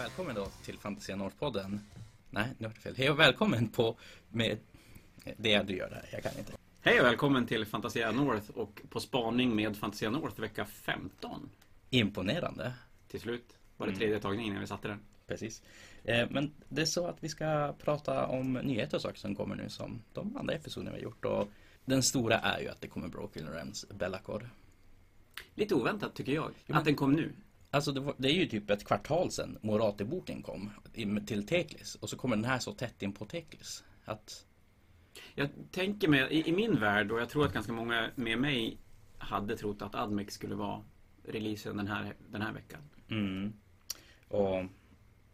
välkommen då till Fantasia North-podden. Nej, nu jag fel. Hej och välkommen på med det du gör där. Jag kan inte. Hej och välkommen till Fantasia North och På spaning med Fantasia North vecka 15. Imponerande. Till slut var det tredje tagningen när vi satte den. Precis. Eh, Men det är så att vi ska prata om nyheter och saker som kommer nu som de andra episoderna vi har gjort. Och den stora är ju att det kommer Broken Realms Bellacore. Lite oväntat tycker jag, att den kom nu. Alltså det, var, det är ju typ ett kvartal sedan Morati-boken kom till Teklis. Och så kommer den här så tätt in på Teklis. Att, Jag tänker mig, i, i min värld, och jag tror att ganska många med mig hade trott att Admex skulle vara releasen den här, den här veckan. mm, och,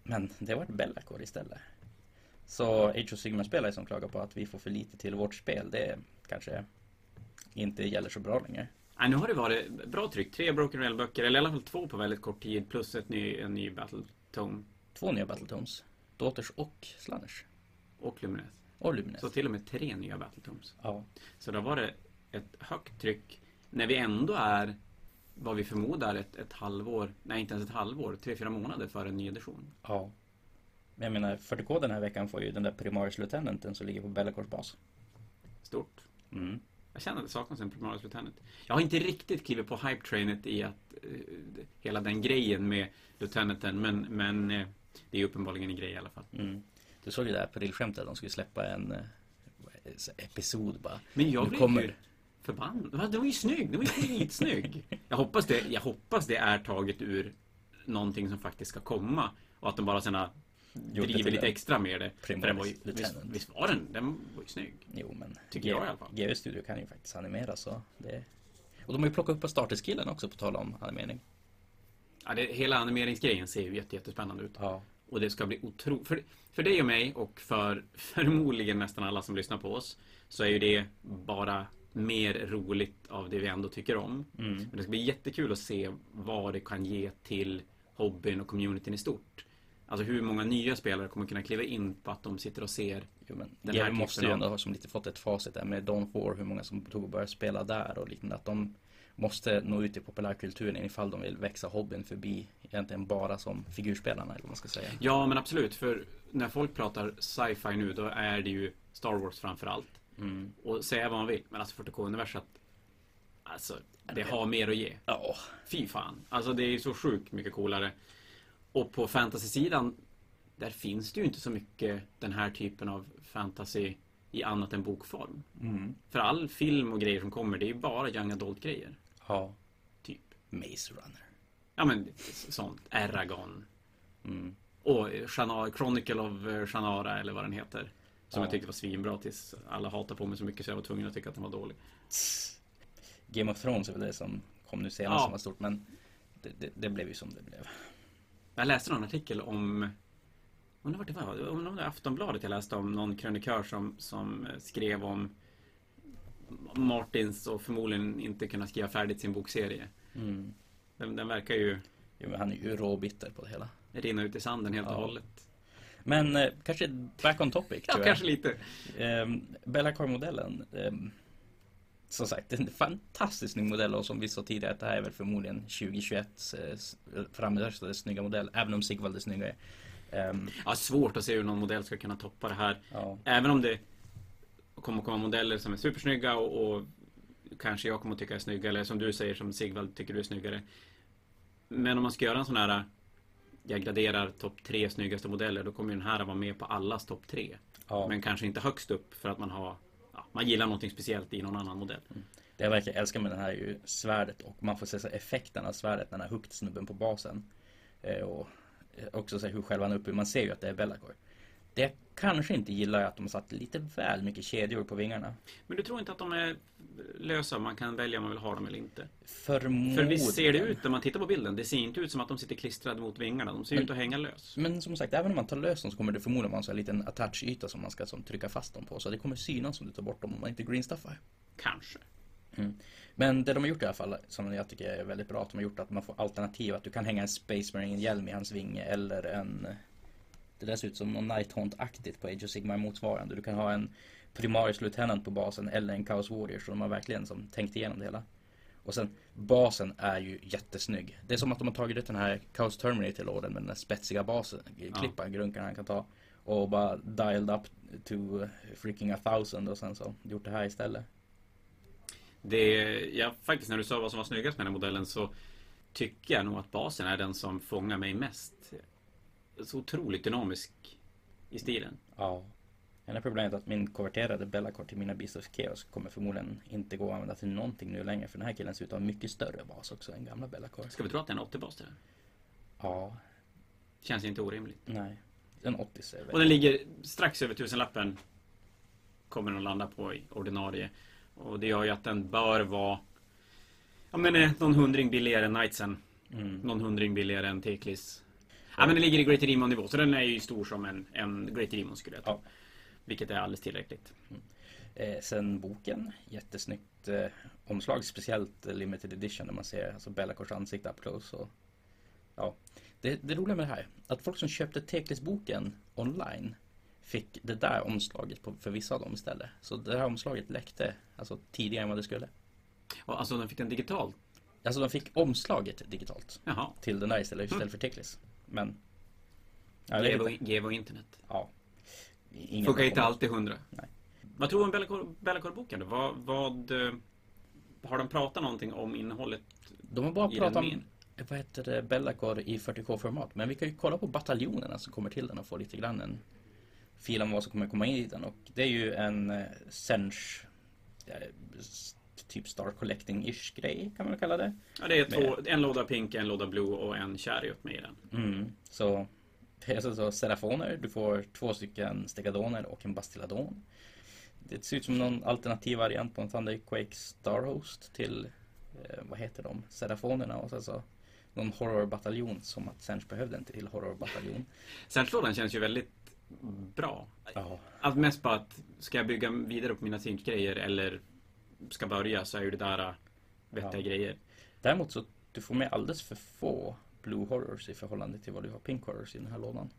men det var ett Bellacore istället. Så Age of Sigmar-spelare som klagar på att vi får för lite till vårt spel, det kanske inte gäller så bra längre. Nej, nu har det varit bra tryck. Tre Broken Rail-böcker, eller i alla fall två på väldigt kort tid, plus ett ny, en ny Battle Tome Två nya Battletones. Daughters och Slanners. och Lumines. Och Lumines. Så till och med tre nya Battle Tomes. Ja. Så då var det ett högt tryck när vi ändå är vad vi förmodar ett, ett halvår, nej inte ens ett halvår, tre, fyra månader för en ny edition. ja. Men jag menar, 40K den här veckan får ju den där Primaris Lieutenanten som ligger på Bellacores bas. Stort. Mm. Jag känner att det saknas en Primaris Lieutenant. Jag har inte riktigt klivit på hype-trainet i att eh, hela den grejen med Lieutenanten, men, men eh, det är uppenbarligen en grej i alla fall. Mm. Du såg ju det här aprilskämtet att de skulle släppa en eh, episod bara. Men jag Nu blev kommer- ju förbannad. Den var ju snygg, den var ju skitsnygg. jag, hoppas det, jag hoppas det är taget ur någonting som faktiskt ska komma. Och att de bara det driver lite extra med det. För den var ju, visst, visst var den? Den var ju snygg. Jo men Tycker jag i alla fall. GW Studio kan ju faktiskt animera så det Och de har ju plockat upp på starterskillen också på tal om animering. Ja, det, hela animeringsgrejen ser ju jätte, jättespännande ut. Ja. Och det ska bli otroligt. För, för dig och mig och för förmodligen nästan alla som lyssnar på oss så är ju det bara mer roligt av det vi ändå tycker om. Mm. Men det ska bli jättekul att se vad det kan ge till hobbyn och communityn i stort. Alltså hur många nya spelare kommer kunna kliva in på att de sitter och ser Jo, men Den här måste ju ändå ha som lite fått ett facit där med Dawn 4, hur många som tog och började spela där och liknande. Att de måste nå ut i populärkulturen ifall de vill växa hobbyn förbi egentligen bara som figurspelarna eller vad man ska säga. Ja, men absolut. För när folk pratar sci-fi nu, då är det ju Star Wars framför allt. Mm. Och säga vad man vill, men alltså 40K-universat Alltså, det har mer att ge. Ja, Fy fan. Alltså det är ju så sjukt mycket coolare. Och på fantasy-sidan, där finns det ju inte så mycket den här typen av fantasy i annat än bokform. mm. För all film och grejer som kommer, det är ju bara young adult-grejer. ja. Typ. Maze Runner. Ja men sånt. Eragon. Mm. Och Shana, Chronicle of eh, Shannara eller vad den heter. Som Ja. jag tyckte var svinbra tills alla hatade på mig så mycket så jag var tvungen att tycka att den var dålig. Game of Thrones är väl det som kom nu senast Ja. som var stort men det, det, det blev ju som det blev. Jag läste någon artikel om Undrar vart det var? Undrar om det var Aftonbladet jag läste om någon krönikör som, som eh, skrev om Martins och förmodligen inte kunna skriva färdigt sin bokserie. Mm. Den, den verkar ju Jo, men han är ju råbitter på det hela. rinna ut i sanden helt och Ja. hållet. Men eh, kanske back on topic Ja, kanske lite. Ehm, Bellacore-modellen. ehm, som sagt, en fantastiskt snygg modell och som vi sa tidigare att det här är väl förmodligen 2021 eh, framröstade snygga modell. Även om Sigvald är snyggare. Ehm, Ja, svårt att se hur någon modell ska kunna toppa det här. ja. Även om det kommer komma modeller som är supersnygga och, och kanske jag kommer att tycka är snygga eller som du säger som Sigvald tycker du är snyggare. Men om man ska göra en sån här jag graderar topp tre snyggaste modeller då kommer den här att vara med på allas topp tre. ja. Men kanske inte högst upp för att man har man gillar någonting speciellt i någon annan modell. Mm. Det jag verkligen älskar med den här är ju svärdet och man får se så effekten av svärdet, den här hooked-snubben på basen. Eh, och också se hur själva han är uppe, man ser ju att det är Bellacor. Det jag kanske inte gillar är att de har satt lite väl mycket kedjor på vingarna. Men du tror inte att de är lösa? Man kan välja om man vill ha dem eller inte. Förmodligen. För visst ser det ut när man tittar på bilden? Det ser inte ut som att de sitter klistrade mot vingarna. De ser Men- ut att hänga lös. Men som sagt, även om man tar lös dem så kommer det förmodligen vara en sån här liten attach-yta som man ska som, trycka fast dem på. Så det kommer synas om du tar bort dem om man inte greenstuffar. Kanske. Men det de har gjort i alla fall, som jag tycker är väldigt bra, att de har gjort att man får alternativ. Att du kan hänga en Space Marine-hjälm i hans vinge eller en... Det där ser ut som någon Nighthaunt-aktigt på Age of Sigmar motsvarande. Du kan ha en Primaris Lieutenant på basen eller en Chaos Warrior. Så de har verkligen som tänkt igenom det hela. Och sen basen är ju jättesnygg. Det är som att de har tagit ut den här Chaos Terminator-lådan med den där spetsiga basen, klippan, grunkan han kan ta. Och bara dialed up to freaking a thousand och sen så gjort det här istället. Det, ja, faktiskt när du sa vad som var snyggast med den här modellen så tycker jag nog att basen är den som fångar mig mest. Så otroligt dynamisk i stilen. Ja. Enda problemet är att min konverterade Bellacore till mina Beast of Chaos kommer förmodligen inte gå att använda till någonting nu längre. För den här killen ser ut att ha mycket större bas också än gamla Bellacore. Ska vi tro att det är en 80-bas där? Ja, Känns inte orimligt. nej. En 80 ser Och den ligger strax över tusenlappen. Kommer den att landa på i ordinarie. Och det gör ju att den bör vara Ja men eh, någon hundring billigare än Knightsen. mm. Någon hundring billigare än Teklis. Ja men den ligger i Great Demon nivå så den är ju stor som en, en Great Demon skulle jag tro. Ja. Vilket är alldeles tillräckligt. Eh, sen boken, jättesnyggt eh, omslag, speciellt limited edition när man ser alltså Bellacors ansikte up close. Och, ja. det, det roliga med det här, att folk som köpte Teklis-boken online fick det där omslaget på, för vissa av dem istället. Så det här omslaget läckte alltså, tidigare än vad det skulle. Och, alltså den fick den digitalt? Alltså de fick omslaget digitalt Jaha. till den där istället, istället Mm. för Teklis. Men... Ja, Gevo, internet. ja. Ingen Funkar inte alltid hundra. Nej. Vad tror du om Bellacore- Bellacore-boken då? Vad, vad... eh, Har de pratat någonting om innehållet De har bara pratat om vad heter det, Bellacore i 40K-format. Men vi kan ju kolla på bataljonerna som kommer till den och få lite grann en fil om vad som kommer komma in i den. Och det är ju en eh, Sench eh, typ Star Collecting-ish grej kan man väl kalla det. Ja, det är två, en låda pink, en låda blue och en chariot med i den. Mm. Så det är alltså så Serafoner, du får två stycken Stegadoner och en Bastilladon. Det ser ut som någon alternativ variant på en Thunderquake Starhost till, eh, vad heter de, Serafonerna och så någon horrorbataljon som att Sench behövde en till horrorbataljon. Sench-lådan känns ju väldigt bra. Ja. Alltså mest på att ska jag bygga vidare på mina Sinch-grejer eller ska börja så är ju det där äh, vettiga Ja. grejer. Däremot så du får med alldeles för få Blue Horrors i förhållande till vad du har Pink Horrors i den här lådan.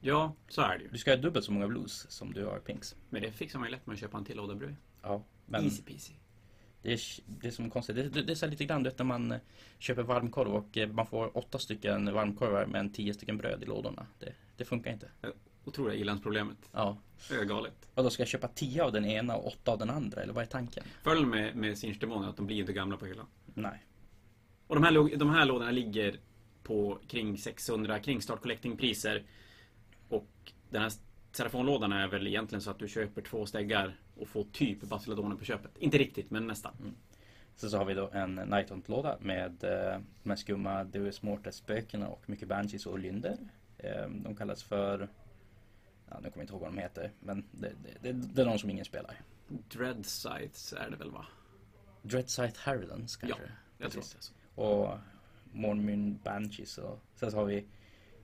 Ja, så är det ju. Du ska ha dubbelt så många Blues som du har Pinks. Men det fixar man ju lätt med att köpa en till låda bredvid. Ja, men Easy peasy. det är, det är som konstigt. Det, det, det är så lite grann du vet, när man eh, köper varmkorv och eh, man får åtta stycken varmkorvar men tio stycken bröd i lådorna. Det, det funkar inte. Otroliga ilandsproblemet. Ja. Det är galet. Och då ska jag köpa tio av den ena och åtta av den andra eller vad är tanken? Fördelen med, med Sinch-demoner är att de blir inte gamla på hyllan. Nej. Och de här, de här lådorna ligger på kring 600, kring start collecting-priser. Och den här Serafonlådan är väl egentligen så att du köper två steggar och får typ Basiladoner på köpet. Inte riktigt, men nästan. Sen så har vi då en Nighthunt-låda med eh, de här skumma Deus Mortis-spökena och mycket Banshees och Lynder. Eh, de kallas för Ja, nu kommer jag inte ihåg vad de heter. Men det, det, det, det är de som ingen spelar. Dread Sights är det väl va? Dreadsight Harridans kanske? Jag tror Precis. det. är så. Och Mormon Banshees och sen så har vi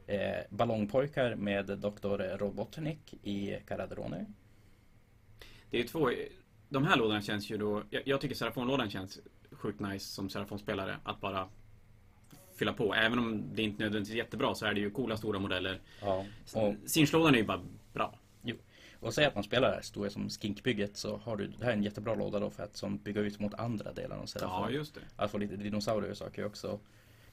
eh, Ballongpojkar med Dr. Robotnik i Karaderoner. Det är två... De här lådorna känns ju då... Jag, jag tycker Serafonlådan känns sjukt nice som Serafon-spelare. Att bara fylla på. Även om det inte nödvändigtvis är jättebra så är det ju coola stora modeller. Ja. Och, Sinch-lådan är ju bara bra. och säg att man spelar det här stora som Skinkbygget så har du, det här är en jättebra låda då för att som bygga ut mot andra delar av Ja, just det. Att få lite dinosaurier och saker också.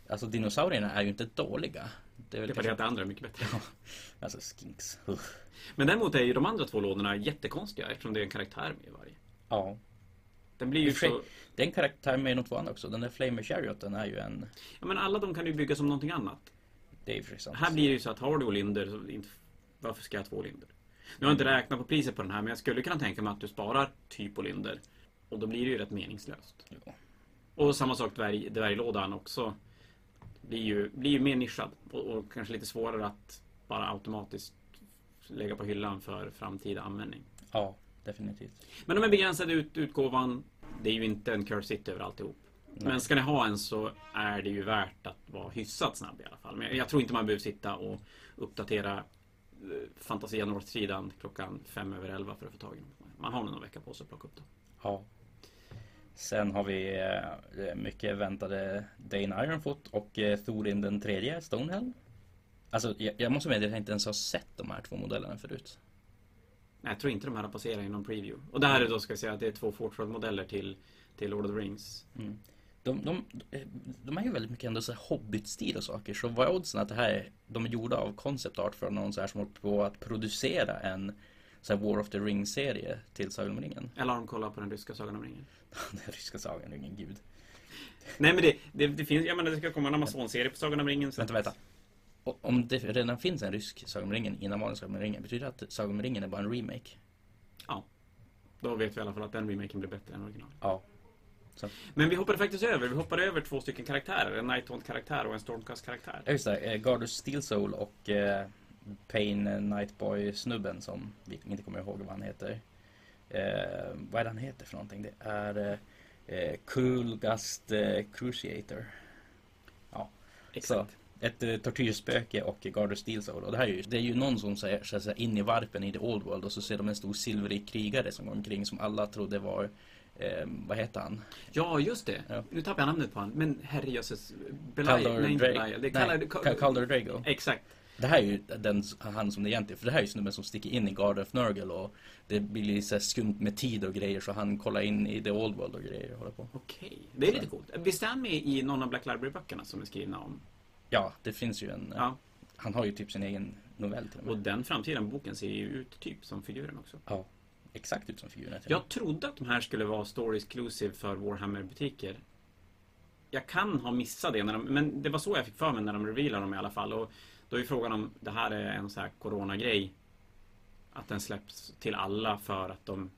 Alltså dinosaurierna är ju inte dåliga. Det är väl Det bara det andra är mycket bättre. Alltså skinks. Men däremot är ju de andra två lådorna jättekonstiga eftersom det är en karaktär med i varje. Ja. Den blir ju så... Det är en karaktär med två andra också. Den där Flamer Charioten är ju en... Ja, men alla de kan ju bygga som någonting annat. Det är ju för sant. Här blir det ju så att har du Olynder så inte... Varför ska jag ha två Olynder? Nu har jag inte räknat på priset på den här men jag skulle kunna tänka mig att du sparar typ Olynder. Och då blir det ju rätt meningslöst. Jo. Och samma sak dvärg, dvärglådan också. Blir ju, blir ju mer nischad och, och kanske lite svårare att bara automatiskt lägga på hyllan för framtida användning. Ja, definitivt. Men är begränsade ut, utgåvan. Det är ju inte en Curse City över alltihop. Men ska ni ha en så är det ju värt att vara hyfsat snabb i alla fall. Men jag tror inte man behöver sitta och uppdatera eh, Fantasia North-sidan klockan fem över elva för att få tag i den. Man har nog någon vecka på sig att plocka upp dem. Ja. Sen har vi eh, mycket väntade Dane Ironfoot och eh, Thorin den tredje, Stonehelm. Alltså jag, jag måste medge att jag inte ens har sett de här två modellerna förut. Nej, jag tror inte de här har passerat i någon preview. Och det här är då, ska vi säga, att det är två Fortroll-modeller till till Lord of the Rings. Mm. De, de, de är ju väldigt mycket ändå så här Hobbit-stil och saker. Så vad är oddsen att det här är, de är gjorda av concept art från någon så här som håller på att producera en så War of the Ring-serie till Sagan om ringen? Eller har de kollat på den ryska Sagan om ringen? den ryska Sagan om ringen, gud. Nej men det, det, det finns, jag menar det ska komma en Amazon-serie på Sagan om ringen. Så Vänta, vänta. Om det redan finns en rysk Sagan om ringen innan vanlig Sagan om ringen, betyder det att Sagan om ringen är bara en remake? Då vet vi i alla fall att den remaken blir bättre än original. Ja. Men vi hoppade faktiskt över. Vi hoppade över två stycken karaktärer. En Nighthaunt-karaktär och en Stormcast-karaktär. Ja, just det. Eh, Gardur Steel Soul och eh, Pain Nightboy-snubben som vi inte kommer ihåg vad han heter. Eh, vad är det han heter för någonting? Det är eh, Cool Gust eh, Cruciator. Exakt. Ett eh, tortyrspöke och Gardur Steel Soul. Och det här är ju, det är ju någon som säger så säga, in i varpen i The Old World och så ser de en stor silvrig krigare som går omkring som alla trodde var eh, vad heter han? Ja, just det. Ja. Nu tappar jag namnet på honom. Men herrejösses. Belial. Nej, inte Belial. Det kallar... Ka- Kaldor Drago. Exakt. Det här är ju den, han som det egentligen, för det här är ju snubben som sticker in i Guard of Nurgle och det blir lite så här skumt med tid och grejer så han kollar in i The Old World och grejer och håller på. Okej. Det är lite coolt. Visst är han med i någon av Black Library-böckerna som är skrivna om? Ja, det finns ju en, Ja. han har ju typ sin egen novell till och med. Och den framtida boken ser ju ut typ som figuren också. Ja, exakt ut som figuren. Jag trodde att de här skulle vara store exclusive för Warhammer-butiker. Jag kan ha missat det, när de, men det var så jag fick för mig när de revealade dem i alla fall. Och då är frågan om det här är en så här corona-grej. Att den släpps till alla för att de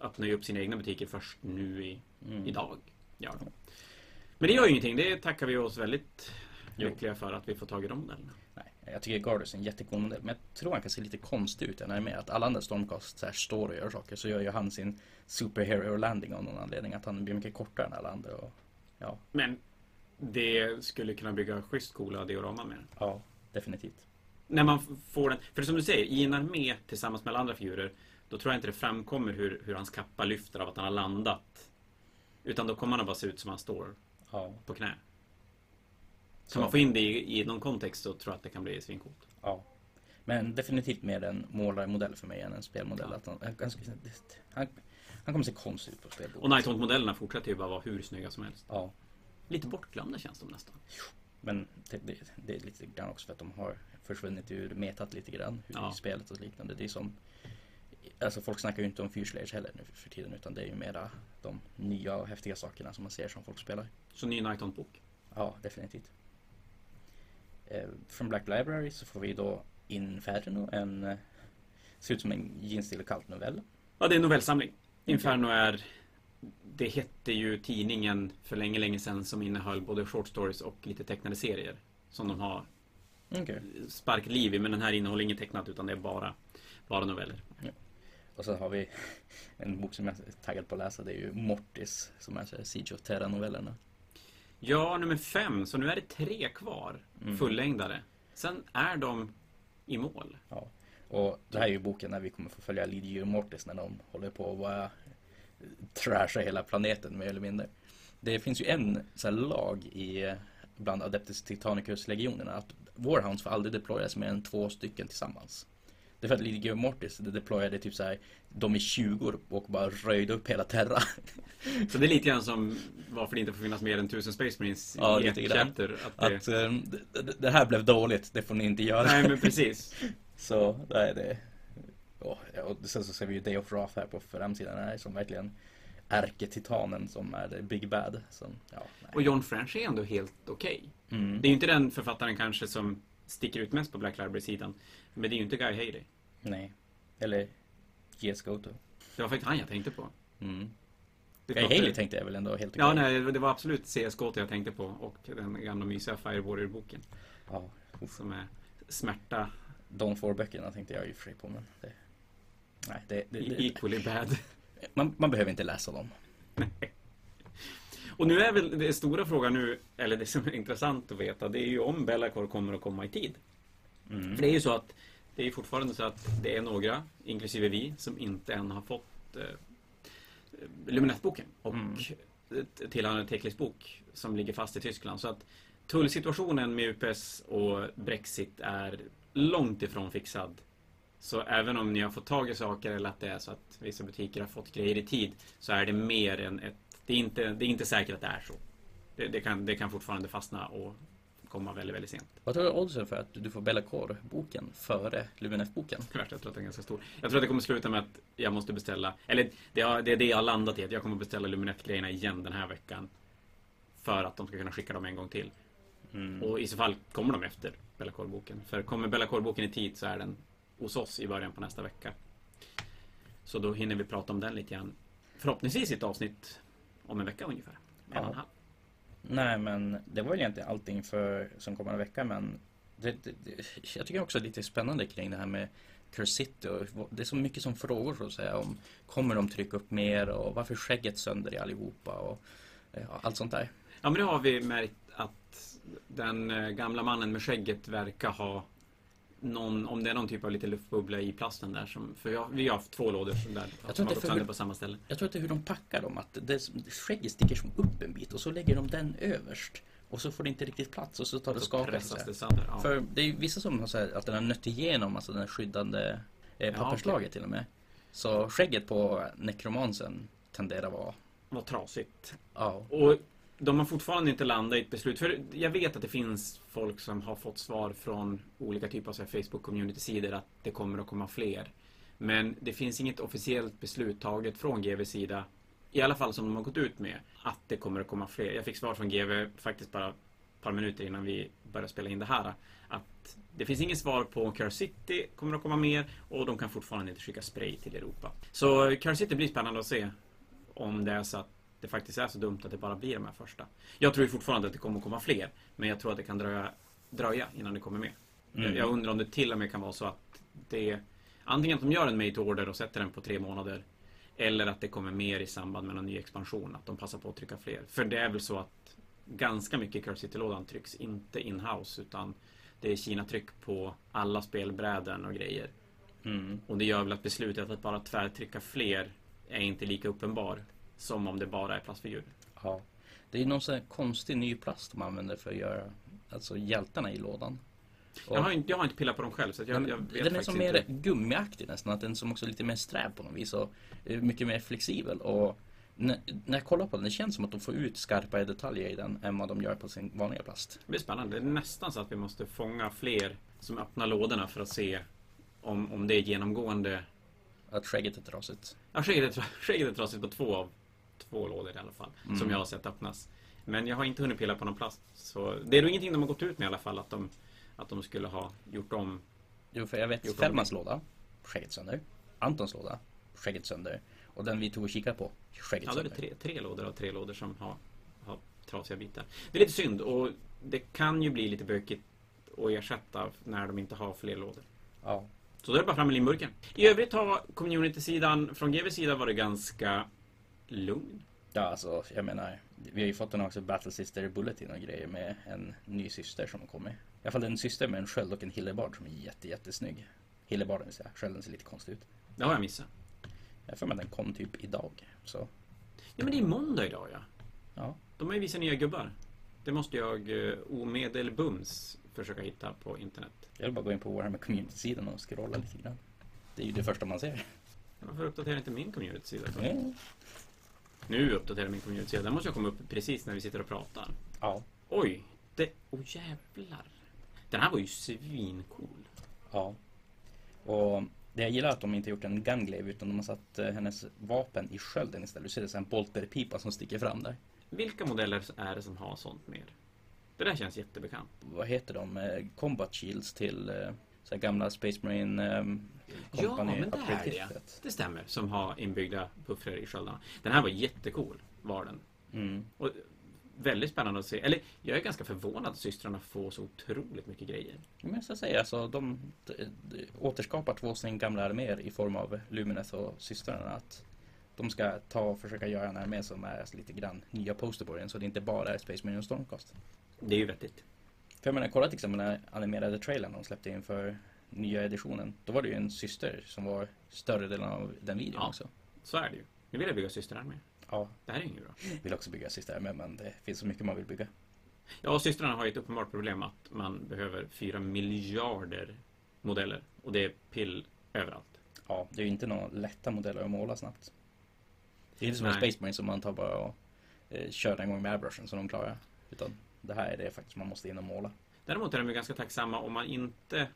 öppnar ju upp sina egna butiker först nu i. Mm. idag. De. Men det gör ju ingenting, det tackar vi oss väldigt Jo. lyckliga för att vi får tag i de modellerna. Nej, jag tycker Gardus är en jättecool modell, men jag tror han kan se lite konstig ut när med att alla andra Stormcast så här står och gör saker så gör ju han sin superhero landing av någon anledning. Att han blir mycket kortare än alla andra. Och, ja, Men det skulle kunna bygga schysst coola dioraman med ja, definitivt. När man får den, för som du säger, i en armé tillsammans med alla andra figurer Då tror jag inte det framkommer hur, hur hans kappa lyfter av att han har landat Utan då kommer han att bara se ut som han står Ja, på knä. Kan man få in det i, i någon kontext så tror jag att det kan bli svincoolt ja. Men definitivt mer en målarmodell för mig än en spelmodell. Ja. Att han, han, han, han kommer se konstig ut på spelbordet. Och Nighthaunt-modellerna fortsätter ju bara vara hur snygga som helst Ja, Lite bortglömda känns de nästan men det, det, det är lite grann också för att de har försvunnit ur metat lite grann hur Ja. spelet och liknande. Det är som Alltså folk snackar ju inte om Fyrslage heller nu för tiden utan det är ju mera de nya och häftiga sakerna som man ser som folk spelar. Så ny Nighthaunt-bok Ja, definitivt. Eh, från Black Library så får vi då Inferno, en eh, ser ut som en Gene Steele Cult-novell. Ja, det är en novellsamling Inferno är Det hette ju tidningen för länge, länge sedan som innehöll både short stories och lite tecknade serier Som de har Okej. spark liv i, men den här innehåller inget tecknat utan det är bara, bara noveller. Och så har vi en bok som jag är taggad på att läsa. Det är ju Mortis som är Siege of Terra-novellerna. Ja, nummer fem, så nu är det tre kvar Mm. fullängdare. Sen är de i mål. Ja. Och det här är ju boken när vi kommer få följa Lidio och Mortis när de håller på att bara trasha hela planeten mer eller mindre. Det finns ju en så lag i bland Adeptus Titanicus-legionerna att Warhounds får aldrig deployas mer än två stycken tillsammans. Det är för att Lidio och Mortis deployade typ så här de i 20 och bara röjde upp hela Terra. Så det är lite grann som varför det inte får finnas mer än tusen Space Marines Ja, i ett chapter. Att det... Att eh, det, här blev dåligt, det får ni inte göra. Nej, men precis. Så är det. Och, och sen så ser vi ju Day of Wrath här på framsidan här som verkligen ärketitanen som är Big Bad. Som, ja, nej. Och John French är ändå helt okej. Mm. Det är ju inte den författaren kanske som sticker ut mest på Black Library-sidan. Men det är ju inte Guy Haley. Nej. Eller G.S. Goto. Det var faktiskt han jag tänkte på. Mm. Guy Haley tänkte jag väl ändå helt Ja, okej. nej, det var absolut CSGO jag tänkte på och den gamla mysiga Fire Warrior-boken. Ja. Som är smärta De två böckerna tänkte jag ju för sig på men det, Nej, det, det, det, equally bad. man, man behöver inte läsa dem. Och nu är väl det stora frågan nu, eller det som är intressant att veta, det är ju om Bellacore kommer att komma i tid. Mm. För det är ju så att det är fortfarande så att det är några, inklusive vi, som inte än har fått eh, Lumineth-boken och Mm. tillhörande Teklis-bok som ligger fast i Tyskland. Så att tullsituationen med UPS och Brexit är långt ifrån fixad. Så även om ni har fått tag i saker eller att det är så att vissa butiker har fått grejer i tid så är det mer än ett det, är inte, det är inte säkert att det är så. Det, det, kan, det kan fortfarande fastna och komma väldigt, väldigt sent. Vad tror du oddsen för att du får Bellacore-boken före Luminef-boken? Jag tror att den är ganska stor. Jag tror att det kommer sluta med att jag måste beställa, eller det, är det är det jag har landat i, att jag kommer beställa Luminef-grejerna igen den här veckan. För att de ska kunna skicka dem en gång till. Mm. Och i så fall kommer de efter Bellacore-boken. För kommer Bellacore-boken i tid så är den hos oss i början på nästa vecka. Så då hinner vi prata om den lite grann. Förhoppningsvis i ett avsnitt om en vecka ungefär. En och en halv. Nej, men det var väl egentligen allting för som kommer en vecka, men det, det, det, jag tycker också lite spännande kring det här med Curse City och vad- det är så mycket som frågor så att säga om kommer de trycka upp mer och varför är skägget sönder i allihopa och ja, allt sånt där. Ja, men nu har vi märkt att den eh, gamla mannen med skägget verkar ha någon, om det är någon typ av lite luftbubbla i plasten där. Som, för jag, vi har haft två lådor som, där, tror som att har det gått sönder på samma ställe. Jag tror att det är hur de packar dem, att det, skägget sticker som upp en bit och så lägger de den överst och så får det inte riktigt plats och så tar det skaka pressas sig. det sönder. Ja. För det är vissa som har här, att den har nött igenom alltså den här skyddande eh, papperslaget till och med. Så skägget på nekromansen tenderar att vara Vad trasigt. Ja, Och de har fortfarande inte landat i ett beslut. För jag vet att det finns folk som har fått svar från olika typer av Facebook-community-sidor att det kommer att komma fler. Men det finns inget officiellt beslut taget från GVs sida, i alla fall som de har gått ut med, att det kommer att komma fler. Jag fick svar från GV faktiskt bara ett par minuter innan vi började spela in det här. Att det finns inget svar på om Curse City kommer att komma mer och de kan fortfarande inte skicka spray till Europa. Så Curse City blir spännande att se om det är så att det faktiskt är så dumt att det bara blir de här första. Jag tror fortfarande att det kommer komma fler, men jag tror att det kan dröja, dröja innan det kommer med. Mm. Jag undrar om det till och med kan vara så att det antingen att de gör en made to order och sätter den på tre månader eller att det kommer mer i samband med en ny expansion, att de passar på att trycka fler. För det är väl så att ganska mycket i Curse City-lådan trycks inte in-house utan det är Kina-tryck på alla spelbräden och grejer. mm. Och det gör väl att beslutet att bara tvärtrycka fler är inte lika uppenbar som om det bara är plastfigur. ja. Det är någon sån här konstig ny plast de använder för att göra alltså hjältarna i lådan. Och- Jag har, inte, jag har inte pillat på dem själv så jag, Men jag vet den är som mer inte. gummiaktig nästan, att den är som också är lite mer sträv på något vis och är mycket mer flexibel. Och när, när jag kollar på den, det känns som att de får ut skarpare detaljer i den än vad de gör på sin vanliga plast. Det blir spännande. Det är nästan så att vi måste fånga fler som öppnar lådorna för att se om, om det är genomgående. Att skägget är trasigt. Ja, skägget är, skägget är trasigt på två av två lådor i alla fall. Mm. Som jag har sett öppnas. Men jag har inte hunnit pilla på någon plast. Så det är nog ingenting de har gått ut med i alla fall. Att de, att de skulle ha gjort om. Jo, för jag vet Fällmans låda, skägget sönder. Antons låda, skägget sönder. Och den vi tog och kikade på, skägget Ja, då är det sönder. tre, tre lådor av tre lådor som har, har trasiga bitar. Det är lite synd och det kan ju bli lite bökigt att ersätta när de inte har fler lådor. Ja. Så då är det bara fram med limburken. I övrigt har community-sidan från GVs sida varit ganska lugn. ja, alltså jag menar, vi har ju fått en också Battle Sister Bulletin och grejer med en ny syster som har kommit. I alla fall en syster med en sköld och en hillebard som är jätte, jättesnygg. Hillebarden vill säga, skölden ser lite konstig ut. Det har jag missat. Jag för mig att den kom typ idag. Så Ja men det är måndag idag ja. ja, De har ju visat nya gubbar. Det måste jag eh, omedelbums försöka hitta på internet. jag vill bara gå in på Warhammer Community-sidan och scrolla lite grann. Det är ju det första man ser. Varför uppdaterar inte min community-sida? Mm. Nu uppdaterar min community-sida. Den måste jag komma upp precis när vi sitter och pratar. Ja, Oj! Det... Åh oh, jävlar! Den här var ju svincool. ja. Och det jag gillar är att de inte gjort en gunglaive utan de har satt eh, hennes vapen i skölden istället. Du ser det en bolterpipa som sticker fram där. Vilka modeller är det som har sånt med? Det där känns jättebekant. Vad heter de? Eh, Combat Shields till eh, så gamla Space Marine eh, Ja, men det är det. Det stämmer, som har inbyggda puffrar i sköldarna. Den här var jättecool, var den. Mm. Och väldigt spännande att se. Eller, jag är ganska förvånad att systrarna får så otroligt mycket grejer. Men jag ska säga, alltså, de, de, de återskapar två sin gamla arméer i form av Lumineth och systrarna. Att de ska ta och försöka göra en armé som är lite grann nya posterborgen så det inte bara är Space Marine och Stormcast. Det är ju vettigt. För jag menar, kolla till exempel den animerade trailern de släppte inför nya editionen. Då var det ju en syster som var större delen av den videon Ja. också. Så är det ju. Nu vill jag bygga systrarna Ja, Det här är ju inget bra. vill också bygga systerarmé men det finns så mycket man vill bygga. Ja, och systrarna har ju ett uppenbart problem att man behöver fyra miljarder modeller. Och det är pill överallt. Ja, det är ju inte några lätta modeller att måla snabbt. Det är inte som en Nej. Space Marine som man tar bara och eh, köra en gång med airbrushen så de klarar. Utan det här är det faktiskt man måste in och måla. Däremot är de ju ganska tacksamma om man inte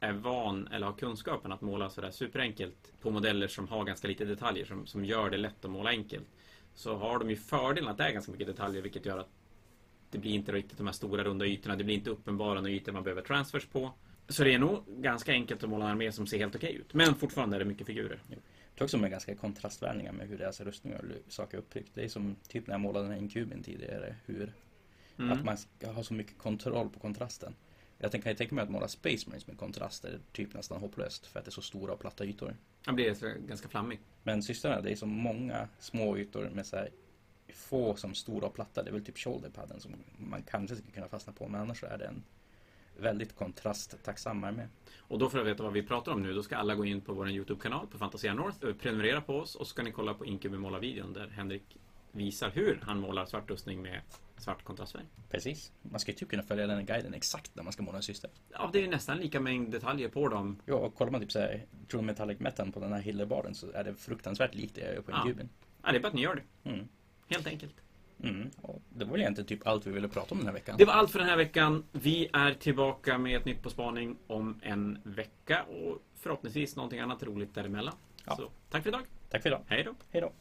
är van eller har kunskapen att måla sådär superenkelt på modeller som har ganska lite detaljer som, som gör det lätt att måla enkelt. Så har de ju fördelen att det är ganska mycket detaljer vilket gör att det blir inte riktigt de här stora runda ytorna. Det blir inte uppenbara ytor man behöver transfers på. Så det är nog ganska enkelt att måla en armé som ser helt okej ut. Men fortfarande är det mycket figurer. Jo. Det är också med ganska kontrastvärningar med hur deras rustningar och saker är upptryckt. Det är som typ när jag målade den här inkubin tidigare. Hur Mm. att man ska ha så mycket kontroll på kontrasten. Jag kan ju tänka mig att måla Space Marines med kontraster är typ nästan hopplöst för att det är så stora och platta ytor. Han blir så ganska flammig. Men systrarna, det är så många små ytor med så här få som stora och platta. Det är väl typ shoulderpadden som man kanske skulle kunna fastna på. Men annars är det en väldigt kontrasttacksam armé. Och då för att veta vad vi pratar om nu, då ska alla gå in på vår YouTube-kanal på Fantasia North, prenumerera på oss och så ska ni kolla på Inkubi måla-videon där Henrik visar hur han målar svart rustning med svart kontrastfärg. Precis. Man ska ju typ kunna följa den här guiden exakt när man ska måla en syster. Ja, det är nästan lika mängd detaljer på dem. Ja, och kollar man typ så här True Metallic Metan på den här Hillerbaren så är det fruktansvärt likt det jag gör på Ja. Inkubin. Ja, det är bara att ni gör det. Mm. Helt enkelt. Mm. Det var väl egentligen typ allt vi ville prata om den här veckan. Det var allt för den här veckan. Vi är tillbaka med ett nytt På spaning om en vecka och förhoppningsvis någonting annat roligt däremellan. Ja. Så tack för idag. Tack för idag. Hej då. Hej då.